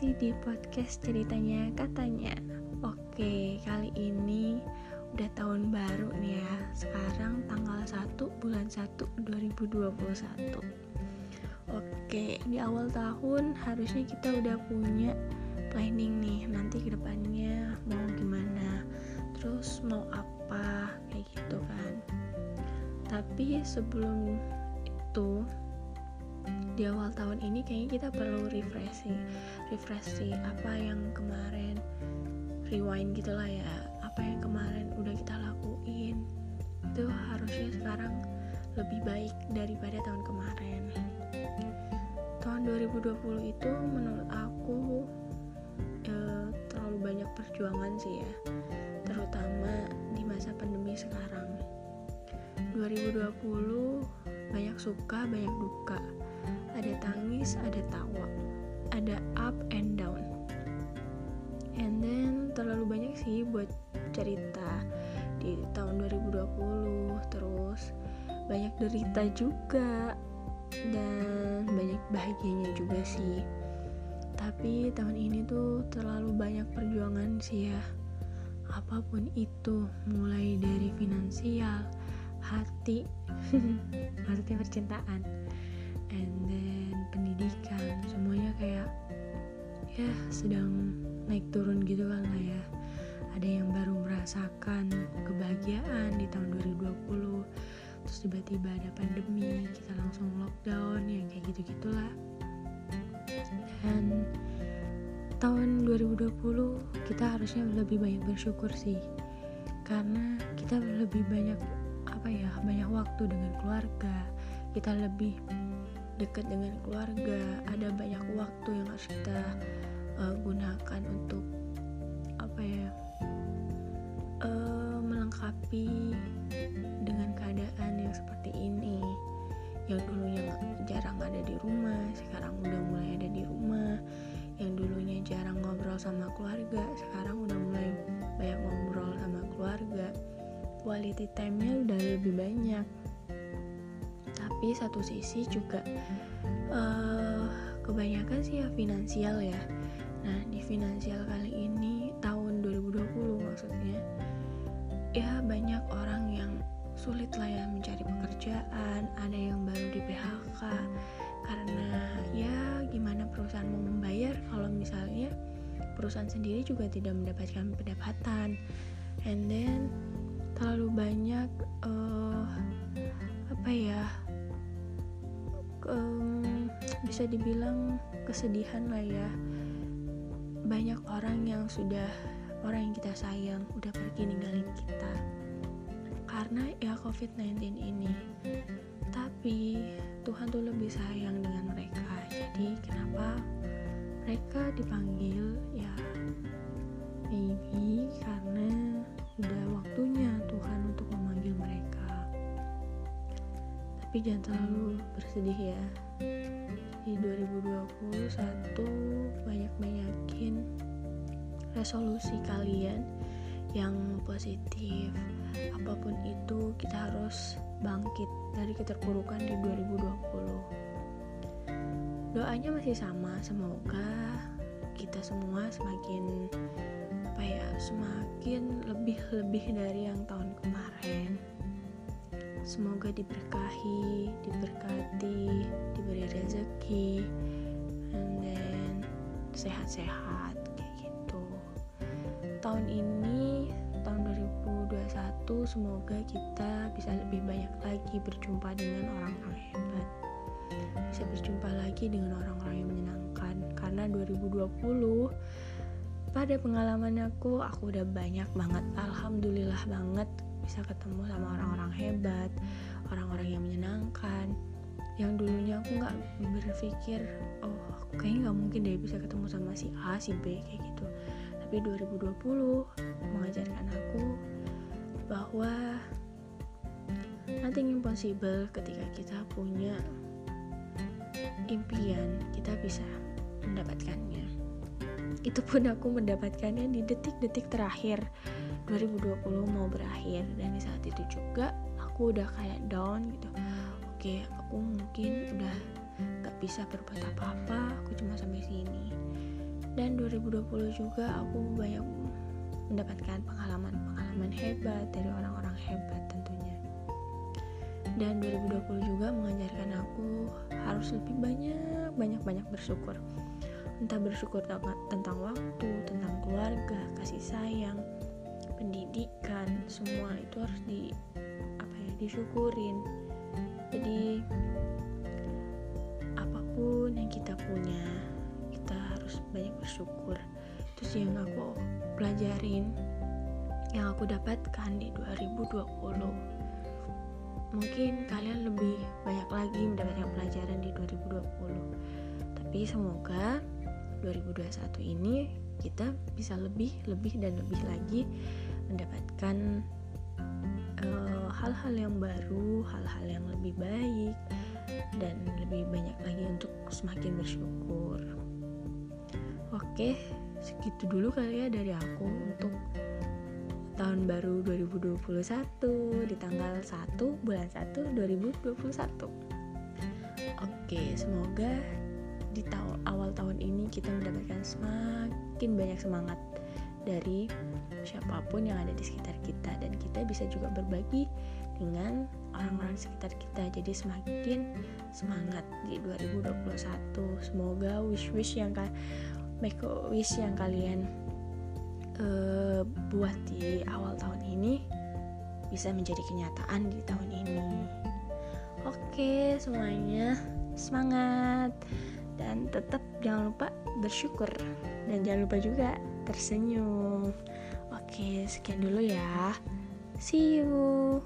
masih di podcast ceritanya katanya. Oke kali ini udah tahun baru nih ya. Sekarang tanggal 1 bulan 1 2021 Oke di awal tahun harusnya kita udah punya planning nih Nanti ke depannya mau gimana Terus mau apa kayak gitu kan. Tapi sebelum itu di awal tahun ini kayaknya kita perlu refreshing refreshing apa yang kemarin rewind gitulah ya apa yang kemarin udah kita lakuin. Itu harusnya sekarang lebih baik daripada tahun kemarin. Tahun 2020 itu menurut aku eh, terlalu banyak perjuangan sih ya terutama di masa pandemi sekarang. 2020 banyak suka banyak duka ada tangis, ada tawa, ada up and down. And then terlalu banyak sih buat cerita di tahun 2020 terus banyak derita juga dan banyak bahagianya juga sih. Tapi tahun ini tuh terlalu banyak perjuangan sih ya. Apa pun itu mulai dari finansial hati maksudnya percintaan and then pendidikan semuanya kayak ya sedang naik turun gitu kan lah ya. Ada yang baru merasakan kebahagiaan di tahun 2020 terus tiba-tiba ada pandemi kita langsung lockdown yang kayak gitu gitulah dan tahun 2020 kita harusnya lebih banyak bersyukur sih karena kita lebih banyak apa ya banyak waktu dengan keluarga kita lebih dekat dengan keluarga ada banyak waktu yang harus kita uh, gunakan untuk apa ya uh, melengkapi dengan keadaan yang seperti ini. Yang dulunya jarang ada di rumah sekarang udah mulai ada di rumah. Yang dulunya jarang ngobrol sama keluarga sekarang udah mulai banyak ngobrol sama keluarga. Quality time-nya udah lebih banyak tapi satu sisi juga uh, kebanyakan sih ya finansial ya. Nah di finansial kali ini tahun 2020 maksudnya ya banyak orang yang sulit lah ya mencari pekerjaan ada yang baru di PHK karena ya gimana perusahaan mau membayar kalau misalnya perusahaan sendiri juga tidak mendapatkan pendapatan. And then terlalu banyak uh, apa ya um, bisa dibilang kesedihan lah ya. Banyak orang yang sudah orang yang kita sayang udah pergi ninggalin kita. Karena ya covid-19 ini. Tapi Tuhan tuh lebih sayang dengan mereka. Jadi kenapa mereka dipanggil? Ya maybe karena udah waktunya Tuhan untuk memanggil mereka tapi jangan terlalu bersedih ya. Di 2021 banyak-banyakin resolusi kalian yang positif. Apa pun itu kita harus bangkit dari keterpurukan di 2020 doanya masih sama semoga kita semua semakin apa ya semakin lebih-lebih dari yang tahun kemarin Semoga diberkahi, diberkati, diberi rezeki, and then sehat-sehat kayak gitu. Tahun ini, tahun 2021, semoga kita bisa lebih banyak lagi berjumpa dengan orang-orang hebat. Bisa berjumpa lagi dengan orang-orang yang menyenangkan karena 2020 pada pengalaman aku, aku udah banyak banget, alhamdulillah banget bisa ketemu sama orang-orang hebat orang-orang yang menyenangkan. Yang dulunya aku nggak berpikir oh aku kayaknya nggak mungkin deh bisa ketemu sama si A si B kayak gitu. Tapi 2020 mengajarkan aku bahwa nothing impossible ketika kita punya impian kita bisa mendapatkannya. Itu pun aku mendapatkannya di detik-detik terakhir 2020 mau berakhir dan di saat itu juga aku udah kayak down gitu. Oke aku mungkin udah gak bisa berbuat apa-apa aku cuma sampai sini. Dan 2020 juga aku banyak mendapatkan pengalaman-pengalaman hebat dari orang-orang hebat tentunya. Dan 2020 juga mengajarkan aku harus lebih banyak banyak banyak bersyukur. Entah bersyukur tentang waktu tentang keluarga kasih sayang pendidikan semua itu harus di apa ya disyukurin. Jadi apa pun yang kita punya kita harus banyak bersyukur. Terus yang aku pelajarin yang aku dapatkan di 2020 mungkin kalian lebih banyak lagi mendapatkan pelajaran di 2020 tapi semoga 2021 ini kita bisa lebih lebih dan lebih lagi mendapatkan eh, hal-hal uh, yang baru hal-hal yang lebih baik dan lebih banyak lagi untuk semakin bersyukur. Oke segitu dulu kali ya dari aku untuk tahun baru 2021 di tanggal 1 bulan 1 2021 oke semoga di tahun awal tahun ini kita mendapatkan semakin banyak semangat dari siapa pun yang ada di sekitar kita. Dan kita bisa juga berbagi dengan orang-orang sekitar kita. Jadi semakin semangat di 2021 semoga wish-wish yang make wish yang kalian uh, buat di awal tahun ini bisa menjadi kenyataan di tahun ini. Oke semuanya semangat. Dan tetap jangan lupa bersyukur. Dan jangan lupa juga tersenyum. Oke sekian dulu ya. See you